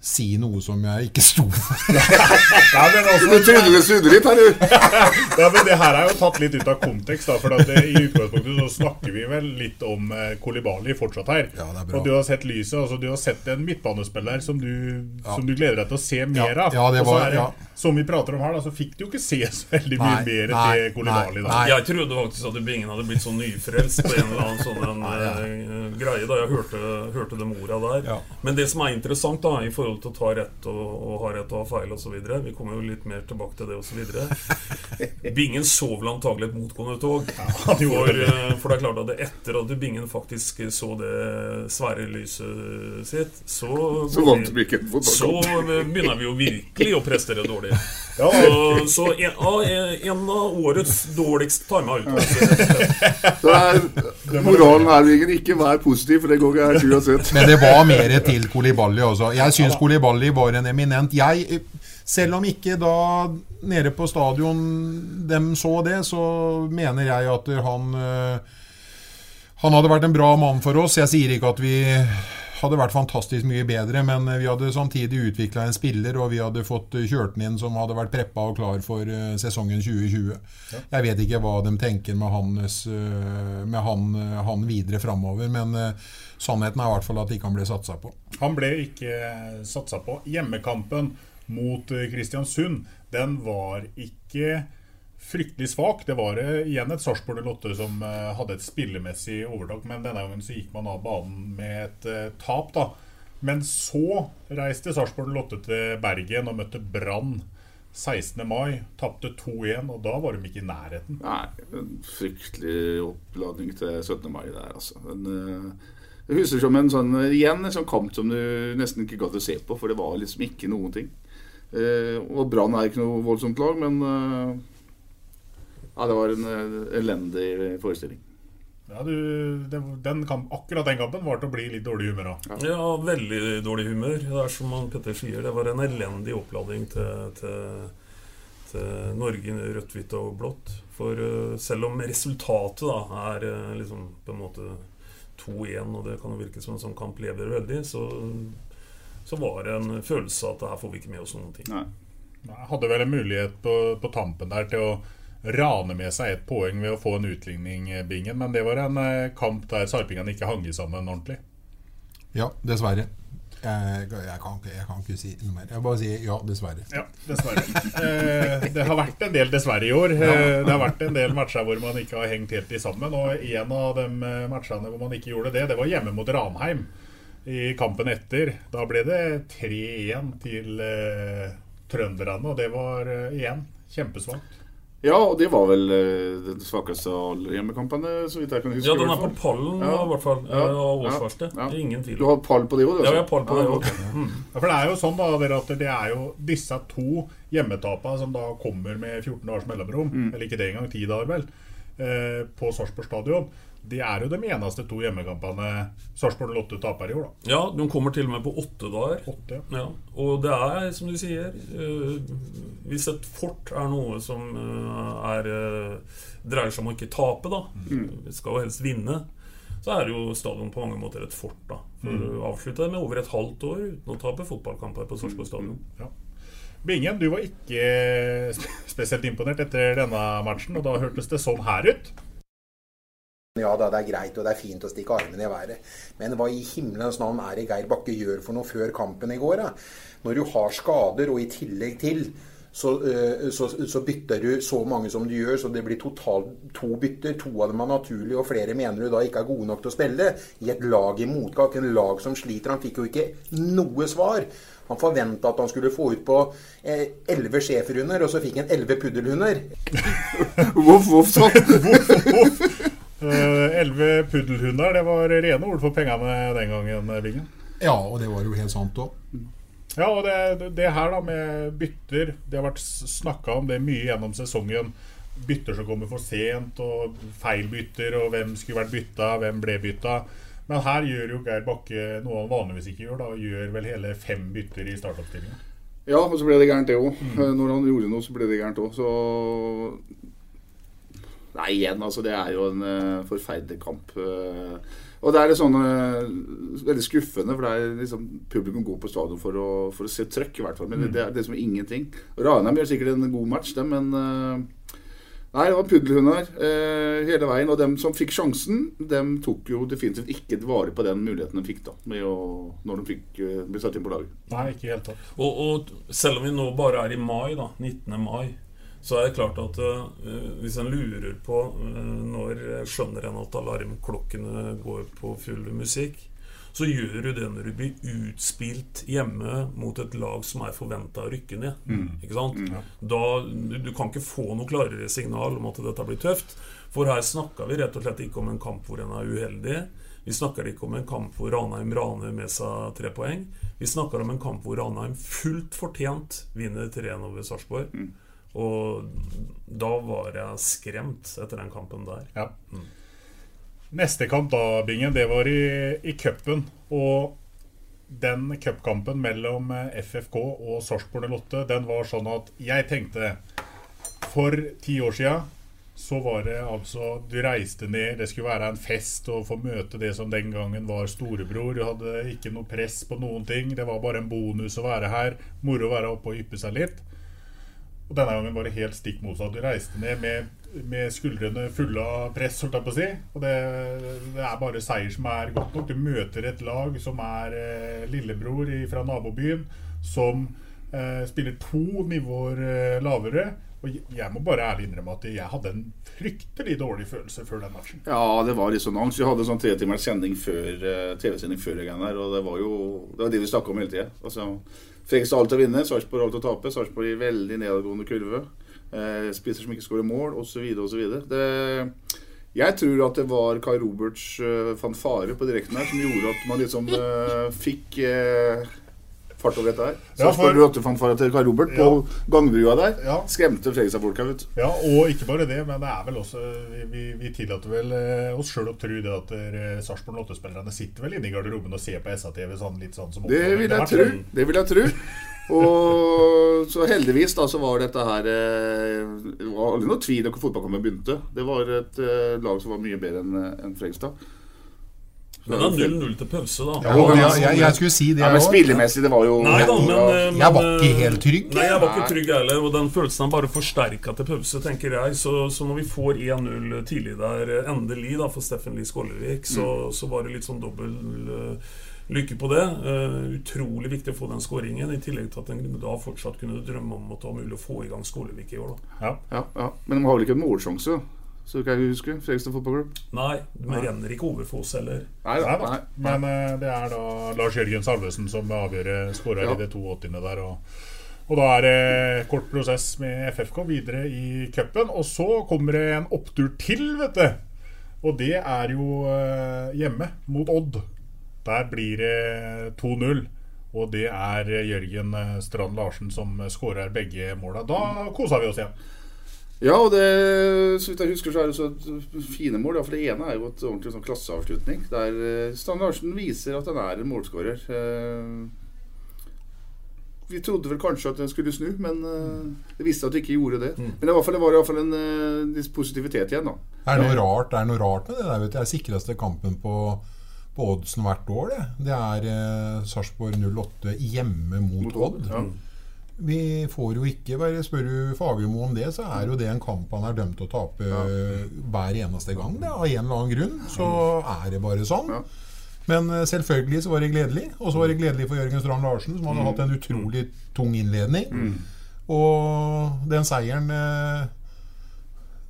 si noe som jeg ikke sto for. ja, men også, du trodde snudde litt her, du. ja, men det her er jo tatt litt ut av kontekst. Da, for det, I utgangspunktet så snakker vi vel litt om eh, Kolibali fortsatt her. Ja, og du har sett lyset. altså Du har sett en midtbanespiller som du, ja. som du gleder deg til å se mer av. Ja, det var, det, som vi prater om her, da, så fikk du jo ikke se så veldig mye nei, mer nei, til Kolibali. Nei, jeg trodde faktisk at Bingen hadde blitt så nyfrelst på en eller annen sånn en, uh, greie da jeg hørte, hørte de orda der. Men det som er interessant da i forhold forhold til å ta rett og, og ha rett og ha feil osv. Vi kommer jo litt mer tilbake til det osv. Bingen så vel antagelig et motgående tog. For, eh, for, det er klart at etter at Bingen faktisk så det svære lyset sitt, så, så, vi, så begynner vi jo virkelig å prestere dårlig. Ja. Så, så en, en, av årets dårligst tima uttalelser. Moralen her, Bingen, ikke vær positiv, for det går ikke her uansett. Men det var mer til Kolibali også. Jeg syns Kolibali var en eminent. Jeg, selv om ikke da nede på stadion dem så det, så mener jeg at han eh, Han hadde vært en bra mann for oss. Jeg sier ikke at vi hadde vært fantastisk mye bedre, men vi hadde samtidig utvikla en spiller, og vi hadde fått kjørt den inn som hadde vært preppa og klar for uh, sesongen 2020. Ja. Jeg vet ikke hva de tenker med, hans, med han, han, videre framover, men sannheten er i hvert fall at ikke han ble satsa på. Han ble ikke satsa på. Hjemmekampen mot Kristiansund, den var ikke fryktelig svak. Det var igjen et Sarpsborg Lotte som eh, hadde et spillemessig overtak, men denne gangen så gikk man av banen med et uh, tap, da. Men så reiste Sarpsborg Lotte til Bergen og møtte Brann 16. mai. Tapte 2-1, og da var de ikke i nærheten. Nei, en fryktelig oppladning til 17. mai der, altså. Men, uh, det husker som en sånn, igjen en sånn kamp som du nesten ikke gadd å se på, for det var liksom ikke noen ting. Og Brann er ikke noe voldsomt lag, men ja, det var en uh, elendig forestilling. Ja, du, den kamp, akkurat den kampen var til å bli litt dårlig humør av. Ja. ja. veldig dårlig humør. Det er som Petter sier, det var en elendig oppladning til, til, til Norge rødt, hvitt og blått. For uh, selv om resultatet da er uh, liksom på en måte 2-1, og det kan jo virke som en sånn kamp lever veldig, så, så var det en følelse av at her får vi ikke med oss noen ting. Nei. Jeg hadde vel en mulighet på, på tampen der til å rane med seg ett poeng ved å få en utligning, eh, Bingen. Men det var en eh, kamp der sarpingene ikke hang sammen ordentlig. Ja, dessverre. Jeg, jeg, kan jeg, kan ikke, si noe mer. Jeg bare sier ja, dessverre. Ja, dessverre. Eh, det har vært en del dessverre i år. Eh, det har vært en del matcher hvor man ikke har hengt helt i sammen. Og en av de matchene hvor man ikke gjorde det, det var hjemme mot Ranheim i kampen etter. Da ble det 3-1 til eh, trønderne, og det var eh, igjen kjempesvakt. Ja, og det var vel uh, den svakeste av alle hjemmekampene, så vidt jeg kan huske. Ja, den er på pallen ja. i hvert fall. Ja. Av årsverste. Ja. Ingen tvil. Du har pall på det òg? Ja, vi har pall på det òg. Mm. Ja, for det er jo sånn da, at det er jo disse to hjemmetapene som da kommer med 14 dagers mellomrom, mm. eller ikke det engang, 10 dager vel, eh, på Sarpsborg stadion. Det er jo de eneste to hjemmekampene Sarpsborg Lotte taper i år. da Ja, de kommer til og med på åtte dager. Åtte. Ja. Og det er, som du sier uh, Hvis et fort er noe som uh, er, uh, dreier seg om å ikke tape, da mm. Vi skal jo helst vinne. Så er jo stadion på mange måter et fort. da For mm. å avslutte det med over et halvt år uten å tape fotballkamper på Sarpsborg stadion. Mm. Ja. Bingen, du var ikke spesielt imponert etter denne matchen, og da hørtes det sånn her ut. Ja da, det er greit og det er fint å stikke armene i været. Men hva i himmelens navn er det Geir Bakke gjør for noe før kampen i går? Da? Når du har skader, og i tillegg til så, eh, så, så, bytter du så mange som du gjør, så det blir totalt to bytter. To av dem er naturlige, og flere mener du da ikke er gode nok til å spille. I et lag i motgang, en lag som sliter. Han fikk jo ikke noe svar. Han forventa at han skulle få ut på eh, elleve eh, schæferhunder, og så fikk han elleve puddelhunder. voff, voff, sånn. Eh, elleve puddelhunder, det var rene ord for pengene den gangen, Bingen. Ja, og det var jo helt sant òg. Ja, og det, det, her da med bytter Det har vært snakka om det mye gjennom sesongen. Bytter som kommer for sent, og feil bytter, og hvem skulle vært bytta, hvem ble bytta. Men her gjør jo Geir Bakke noe han vanligvis ikke gjør. da Gjør vel hele fem bytter i startoppstillinga. Ja, og så ble det gærent, det òg. Mm. Når han gjorde noe, så ble det gærent òg. Så Nei, igjen, altså. Det er jo en uh, forferdelig kamp. Uh, og det er det sånn uh, veldig skuffende, for det er liksom publikum går på stadion for å, for å se trøkk, i hvert fall. Men mm. det, er liksom ingenting. Ranheim gjør sikkert en god match, dem, men Nei, det var puddelhunder hele veien. Og dem som fikk sjansen, dem tok jo definitivt ikke vare på den muligheten de fikk da med å, når de fikk ble satt inn på laget. Nei, ikke helt tatt. Og, og selv om vi nå bare er i mai, da, 19. mai så er det klart at uh, hvis en lurer på uh, når skjønner en at alarmklokkene går på full musikk, så gjør du det når du blir utspilt hjemme mot et lag som er forventa å rykke ned. Mm. Ikke sant? Mm, ja. da, du, du, kan ikke få noe klarere signal om at dette blir tøft. For her snakker vi rett og slett ikke om en kamp hvor en er uheldig. Vi snakker ikke om en kamp hvor Ranheim raner med seg tre poeng. Vi snakker om en kamp hvor Ranheim fullt fortjent vinner 3-1 over Sarpsborg. Mm. Og da var jeg skremt etter den kampen der. Ja. Mm. Neste kamp da, Bingen, det var i, i cupen. Og den cupkampen mellom eh, FFK og Sarpsborg 08, den var sånn at jeg tenkte For ti år sia så var det altså Du reiste ned, det skulle være en fest å få møte det som den gangen var storebror. Du hadde ikke noe press på noen ting. Det var bare en bonus å være her. Moro å være oppe og yppe seg litt. Og denne gangen var det helt stikk motsatt. Du reiste ned med, med skuldrene fulle av press, holdt jeg på å si. Og det, det, er bare seier som er godt nok. Du møter et lag som er eh, lillebror fra nabobyen, som eh, spiller to nivåer eh, lavere. Og jeg må bare ærlig innrømme at jeg hadde en fryktelig dårlig følelse før den matchen. Ja, det var litt sånn. Vi hadde sånn tre timers sending før uh, TV-sending før og det var jo det var det vi snakka om hele tida. Altså, Fredrikstad alt å vinne, Sarpsborg alt å tape. Sarpsborg i veldig nedadgående kurve. Eh, spisser som ikke skårer mål, osv. osv. Jeg tror at det var Kai Roberts uh, fanfare på direkten her som gjorde at man liksom uh, fikk uh, fart over dette her. Ja, for- 8-fanfare til Karl Robert på Ja. gangbrua der. Ja. Skremte Fredrikstad-folka, vet du. Ja, og ikke bare det, men det er vel også Vi, vi, vi tillater vel eh, oss sjøl å tro det at eh, Sarpsborg 8-spillerne sitter vel inne i garderoben og ser på SA-TV sånn litt sånn som Det vil jeg tro. Det vil jeg tro. Og så heldigvis da så var dette her eh, Det var aldri noe tvil da fotballkampen begynte. Det var et eh, lag som var mye bedre enn en Fredrikstad. Men det er 0-0 til pause, da. Ja, og jeg- jeg- jeg skulle si det, Ja, men spillemessig, det var jo Nei da, men, men Jeg var ikke eh, helt trygg, Nei, jeg var ikke trygg heller. Og den følelsen er bare forsterka til pause, tenker jeg. Så, så når vi får 1-0 tidlig der, eh, endelig, da, for Steffen Lie Skålevik, så, så var det litt sånn dobbel eh, lykke på det. Uh, utrolig viktig å få den skåringen, i tillegg til at en da fortsatt kunne drømme om at det var mulig å få i gang Skålevik i år, da. Ja, ja. Men de har vel ikke en målsjanse, så kan jeg huske. Fredrikstad fotballklubb. Nei, de renner ikke Overfos heller. Nei, Nei da. Men uh, det er da Lars Jørgen Salvesen som avgjør skåra Ja. i det 82. der. Og, og da er det kort prosess med FFK videre i cupen. Og så kommer det en opptur til, vet du. Og det er jo uh, hjemme mot Odd. Der blir det 2-0. Og det er Jørgen eh, Strand Larsen som skårer begge måla. Da koser vi oss igjen. Ja, og det, så vidt jeg husker, så er det så fine mål. Ja, for det ene er jo et ordentlig sånn klasseavslutning. Der eh, Larsen viser at han er en målskårer. Eh, Vi trodde vel kanskje at den skulle snu, men eh, det viste seg at det ikke gjorde det. Men det var, i hvert fall- det var i hvert fall en viss positivitet igjen, da. Det er noe rart, det er noe rart med det der. vet du. Det er sikreste kampen på, på oddsen hvert år. Det, det er eh, Sarpsborg 08 hjemme mot, Mot Odd, Odd. ja. Vi får jo ikke bare Spør du Fagermo om det, så er jo det en kamp han er dømt til å tape ja. hver eneste gang. Det, av en eller annen grunn. Så er det bare sånn. Men eh, selvfølgelig så var det gledelig. Og så var det gledelig for Jørgen Strand Larsen, som hadde Mm. hatt en utrolig tung innledning. Mm. Og den seieren eh,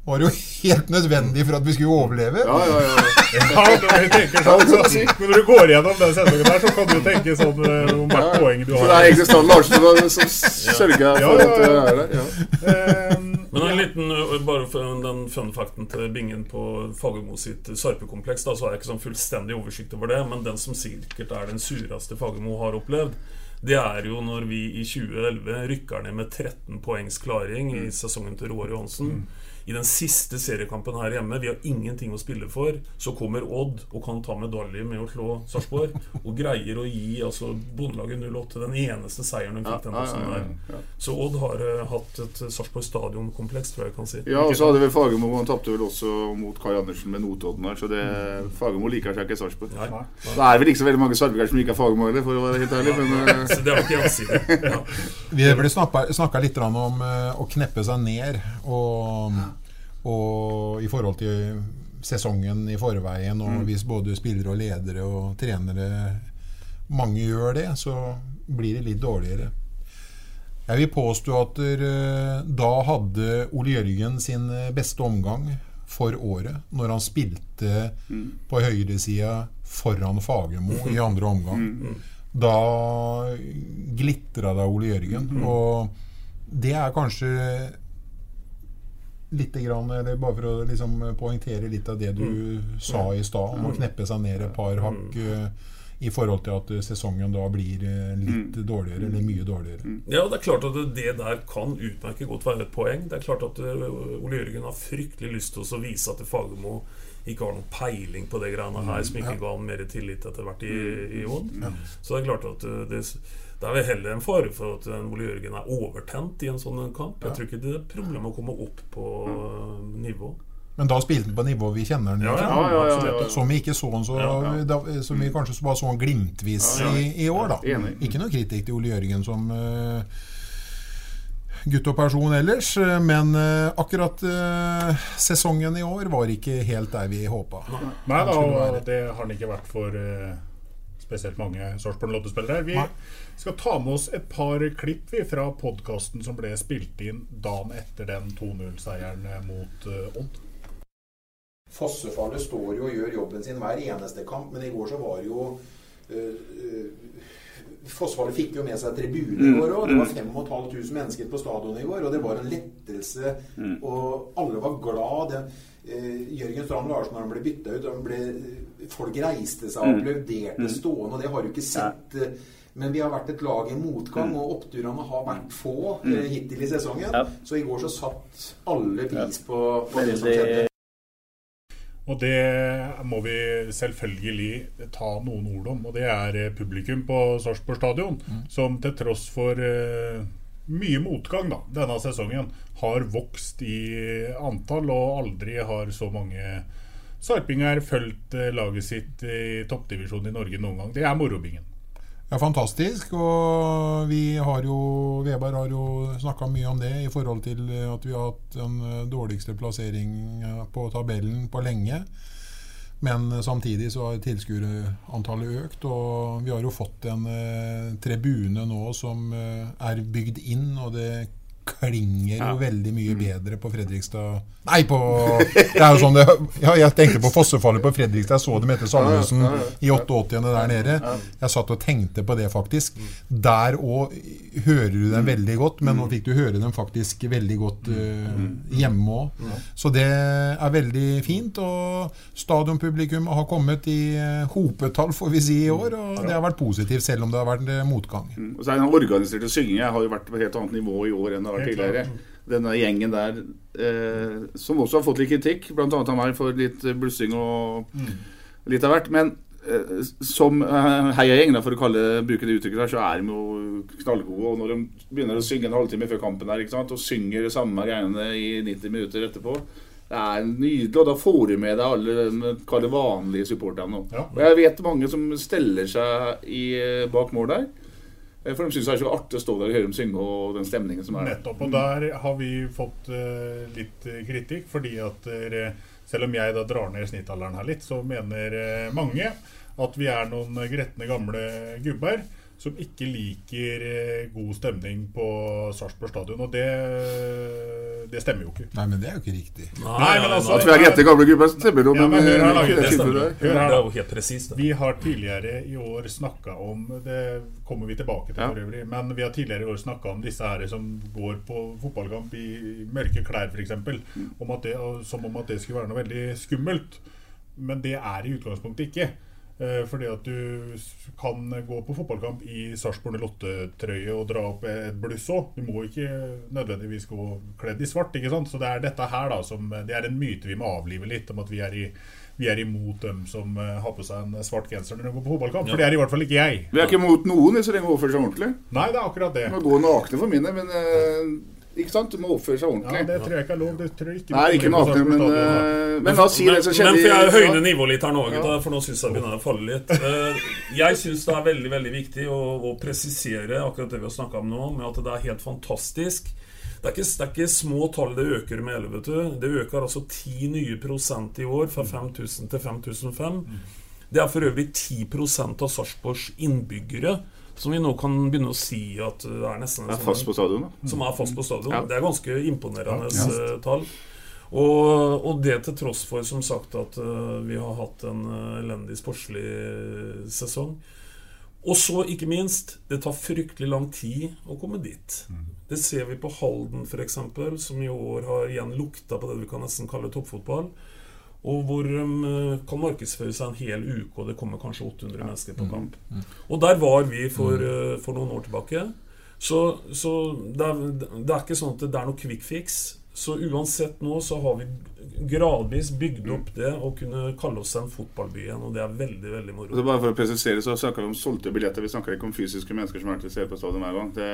var jo helt nødvendig for at vi skulle overleve. Ja, ja, ja. Ja, når tenker sånn, så, når du går gjennom den sendingen der, så kan du tenke sånn eh, om hvert poeng du har. Så det er egentlig Strand Larsen som, sørger Ja, for ja, at det er der. Ja. Men en liten, bare for den fun facten til Bingen på Fagermo sitt Sarpe-kompleks, da, så har jeg ikke sånn fullstendig oversikt over det, men den som sikkert er den sureste Fagermo har opplevd, det er jo når vi i 2011 rykker ned med 13 poengs klaring i sesongen til Roar Johansen. I den siste seriekampen her hjemme, vi har ingenting å spille for, så kommer Odd og kan ta medalje med å slå Sarpsborg, og greier å gi altså, Bondelaget 08 den eneste seieren de fikk den. Så Odd har uh, hatt et Sarpsborg stadionkompleks, tror jeg jeg kan si. Ja, og så hadde vel Fagermo Han tapte vel også mot Kai Andersen med Notodden her, så det, Fagermo liker seg ikke i Sarpsborg. Det er vel ikke så veldig mange sarpsborgere som liker Fagermo heller, for å være helt ærlig. Men, eh, Så det var ikke jeg Ja. Vi ble snakka litt om eh, å kneppe seg ned. Og, og i forhold til sesongen i forveien, og Mm. hvis både spillere og ledere og trenere mange gjør det, så blir det litt dårligere. Jeg vil påstå at eh, da hadde Ole Jørgen sin eh, beste omgang for året, når han spilte Mm. på høyresida foran Fagermo i andre omgang. Mm. Da glitra det av Ole Jørgen. Og det er kanskje Litt grann, eller bare for å liksom poengtere litt av det du Mm. sa i stad, om å Mm. kneppe seg ned et par hakk uh, i forhold til at sesongen da blir eh, litt Mm. dårligere, eller mye dårligere. Ja, det er klart at det der kan utmerket godt være et poeng. Det er klart at eh, Ole Jørgen har fryktelig lyst til å vise at Fagermo ikke har noen peiling på det greiene her, som ikke ga ham mer tillit etter hvert i, i Odd. Så det er klart at det, det er vel heller en fare for at Ole Jørgen er overtent i en sånn kamp. Jeg tror ikke det er problem å komme opp på eh, nivå. Men da spilte han på nivå vi kjenner han Ja, ja, ja. Som vi ikke så han så. Da, Som vi kanskje bare så han glimtvis i, i år, da. Enig. Ikke noe kritikk til Ole Jørgen som uh, gutt og person ellers, eh, men uh, akkurat uh, sesongen i år var ikke helt der vi håpa. Nei da, og det har den ikke vært for eh, spesielt mange Sarpsborg Lodde-spillere. Vi Nei. skal ta med oss et par klipp vi, fra podkasten som ble spilt inn dagen etter den 2-0-seieren mot eh, Odd. Fossefallet står jo og gjør jobben sin hver eneste kamp, men i går så var det jo øh, øh, Fossefallet fikk jo med seg tribune i går òg. Det var 5500 mennesker på stadionet i går, og det var en lettelse. Og alle var glad. Det, Jørgen Strand Larsen, når han ble bytta ut han ble, Folk reiste seg og Mm. applauderte Mm. stående, og det har du ikke sett. Ja. Men vi har vært et lag i motgang, og oppturene har vært få Mm. hittil i sesongen. Ja. Så i går så satt alle pris på, på det som skjedde. Og det må vi selvfølgelig ta noen ord om. Og det er eh, publikum på Sarpsborg stadion, som til tross for eh, mye motgang da, denne sesongen, har vokst i antall, og aldri har så mange sarpinger fulgt eh, laget sitt i toppdivisjonen i Norge noen gang. Det er morobingen. Ja, fantastisk. Og vi har jo Veberg har jo snakka mye om det i forhold til at vi har hatt den dårligste plassering på tabellen på lenge. Men samtidig så har tilskuerantallet økt, og vi har jo fått en eh, tribune nå som eh, er bygd inn, og det klinger jo veldig mye bedre på Fredrikstad Nei, på Det er jo sånn det Ja, jeg tenkte på fossefallet på Fredrikstad. Jeg så dem etter Salvesen Ja, ja, ja. i 88 der nede. Jeg satt og tenkte på det, faktisk. Der òg hører du dem veldig godt, men nå fikk du høre dem faktisk veldig godt uh, hjemme òg. Så det er veldig fint. Og stadionpublikum har kommet i eh, hopetall, får vi si, i år. Og det har vært positivt, selv om det har vært eh, motgang. Og så er Den organiserte synginga har jo vært på et helt annet nivå i år enn det har vært tidligere. Denne gjengen der, eh, som også har fått litt kritikk, bl.a. av meg for litt eh, blussing og litt av hvert. Men eh, som eh, heiagjeng, for å kalle, bruke det uttrykket, der, så er de jo knallgode. Og når de begynner å synge en halvtime før kampen der, og synger de samme greiene i 90 minutter etterpå det er nydelig, og da får du med deg alle de vanlige supporterne. Ja. Og jeg vet mange som steller seg i, eh, bak mål der. Eh, For de syns det er så artig å stå der og høre dem synge og den stemningen som er der. Nettopp. Og der har vi fått uh, litt eh, kritikk, fordi at uh, selv om jeg da drar ned snittalderen her litt, så mener uh, mange at vi er noen gretne gamle gubber som ikke liker eh, god stemning på Sarpsborg stadion. Og det, det stemmer jo ikke. Nei, men det er jo ikke riktig. Nei, men altså At vi er rette gamle gubber, stemmer jo, Ja, men, men hør her, eh, da, det det stemmer. Hør her, Det er jo helt presist, det. Vi har tidligere i år snakka om Det kommer vi tilbake til Ja. for øvrig. Men vi har tidligere i år snakka om disse her som går på fotballkamp i mørke klær, f.eks. Det, som om at det skulle være noe veldig skummelt. Men det er i utgangspunktet ikke. Eh, Fordi at du kan gå på fotballkamp i Sarpsborg 08-trøye og dra opp et bluss òg. Du må ikke nødvendigvis gå kledd i svart. ikke sant? Så det er dette her da som Det er en myte vi må avlive litt, om at vi er, i, vi er imot dem som eh, har på seg en svart genser når de går på fotballkamp. For det er i hvert fall ikke jeg. Vi er ikke imot noen så lenge de oppfører seg ordentlig. Nei, det er akkurat det. Vi må gå nakne for mine, men eh, ikke sant? Du må oppføre seg ordentlig. Ja, det tror jeg ikke er lov. Det tror jeg ikke Nei, ikke nakne, men, eh, men la oss si det som skjedde Men for jeg høyner nivået litt her nå, gutta, Ja. for nå syns jeg begynner å falle litt. Eh, Jeg syns det er veldig veldig viktig å, å presisere akkurat det vi har snakka om nå, med at det er helt fantastisk. Det er, ikke, det er ikke små tall det øker med, heller, vet du. Det øker altså 10 nye prosent i år, fra 5000 til 5005. Det er for øvrig 10% av Sarpsborgs innbyggere. Som vi nå kan begynne å si at det er nesten Er fast på stadion. Som er fast på stadion. Ja. Det er ganske imponerende Ja, ja. eh, tall. Og, og det til tross for som sagt at uh, vi har hatt en uh, elendig sportslig sesong. Og så, ikke minst, det tar fryktelig lang tid å komme dit. Det ser vi på Halden f.eks., som i år har igjen lukta på det vi kan nesten kalle toppfotball. Og hvor de eh, kan markedsføre seg en hel uke, og det kommer kanskje 800 mennesker på Mm. kamp. Og der var vi for, eh, for noen år tilbake. Så, så det, er, det er ikke sånn at det er noe quick fix. Så uansett nå så har vi gradvis bygd opp det å kunne kalle oss en fotballby igjen, og det er veldig, veldig moro. Så bare for å presisere så snakker vi om solgte billetter. Vi snakker ikke om fysiske mennesker som er til stede på stadion hver gang. Det,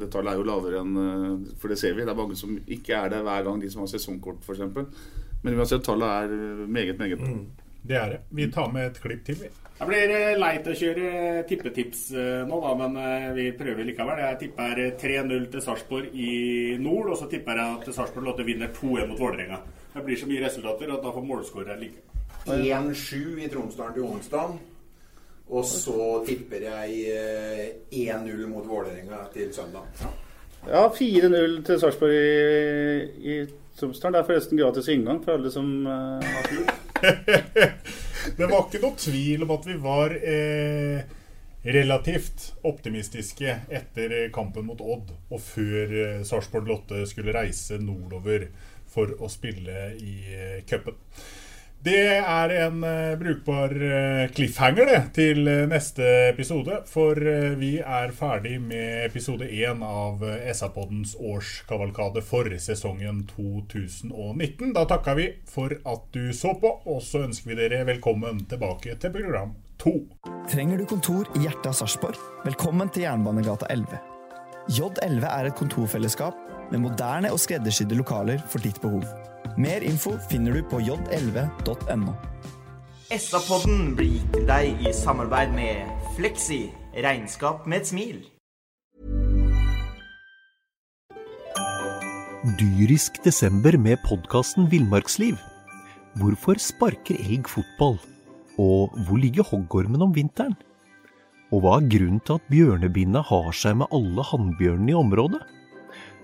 det tallet er jo lavere enn eh, For det ser vi. Det er mange som ikke er der hver gang, de som har sesongkort f.eks. Men uansett, tallet er eh, meget, meget bra. Det er det. Vi tar med et klipp til, vi. Det blir eh, leit å kjøre tippetips eh, nå, da, men eh, vi prøver likevel. Jeg tipper 3-0 til Sarpsborg i nord, og så tipper jeg at Sarpsborg Lotte vinner 2-1 mot Vålerenga. Det blir så mye resultater at da får målskåreren ligge. 1-7 i Tromsdalen til onsdag. Og så tipper jeg eh, 1-0 mot Vålerenga til søndag. Ja, 4-0 til Sarpsborg i, i Tromsdalen. Er forresten gratis inngang for alle som uh, har tur. Det var ikke noe tvil om at vi var eh, relativt optimistiske etter kampen mot Odd, og før eh, Sarpsborg Lotte skulle reise nordover for å spille i eh. Det er en eh, brukbar eh, cliffhanger det, til eh, neste episode. For vi er ferdig med episode én av SA-poddens årskavalkade for sesongen 2019. Da takker vi for at du så på, og så ønsker vi dere velkommen tilbake til program to. Trenger du kontor i hjertet av Sarpsborg? Velkommen til Jernbanegata 11. J11 er et kontorfellesskap med moderne og skreddersydde lokaler for ditt behov. Mer info finner du på j11.no. SA-podden blir gitt til deg i samarbeid med Fleksi regnskap med et smil. Dyrisk desember med podkasten Villmarksliv. Hvorfor sparker elg fotball? Og hvor ligger hoggormen om vinteren? Og hva er grunnen til at bjørnebinna har seg med alle hannbjørnene i området?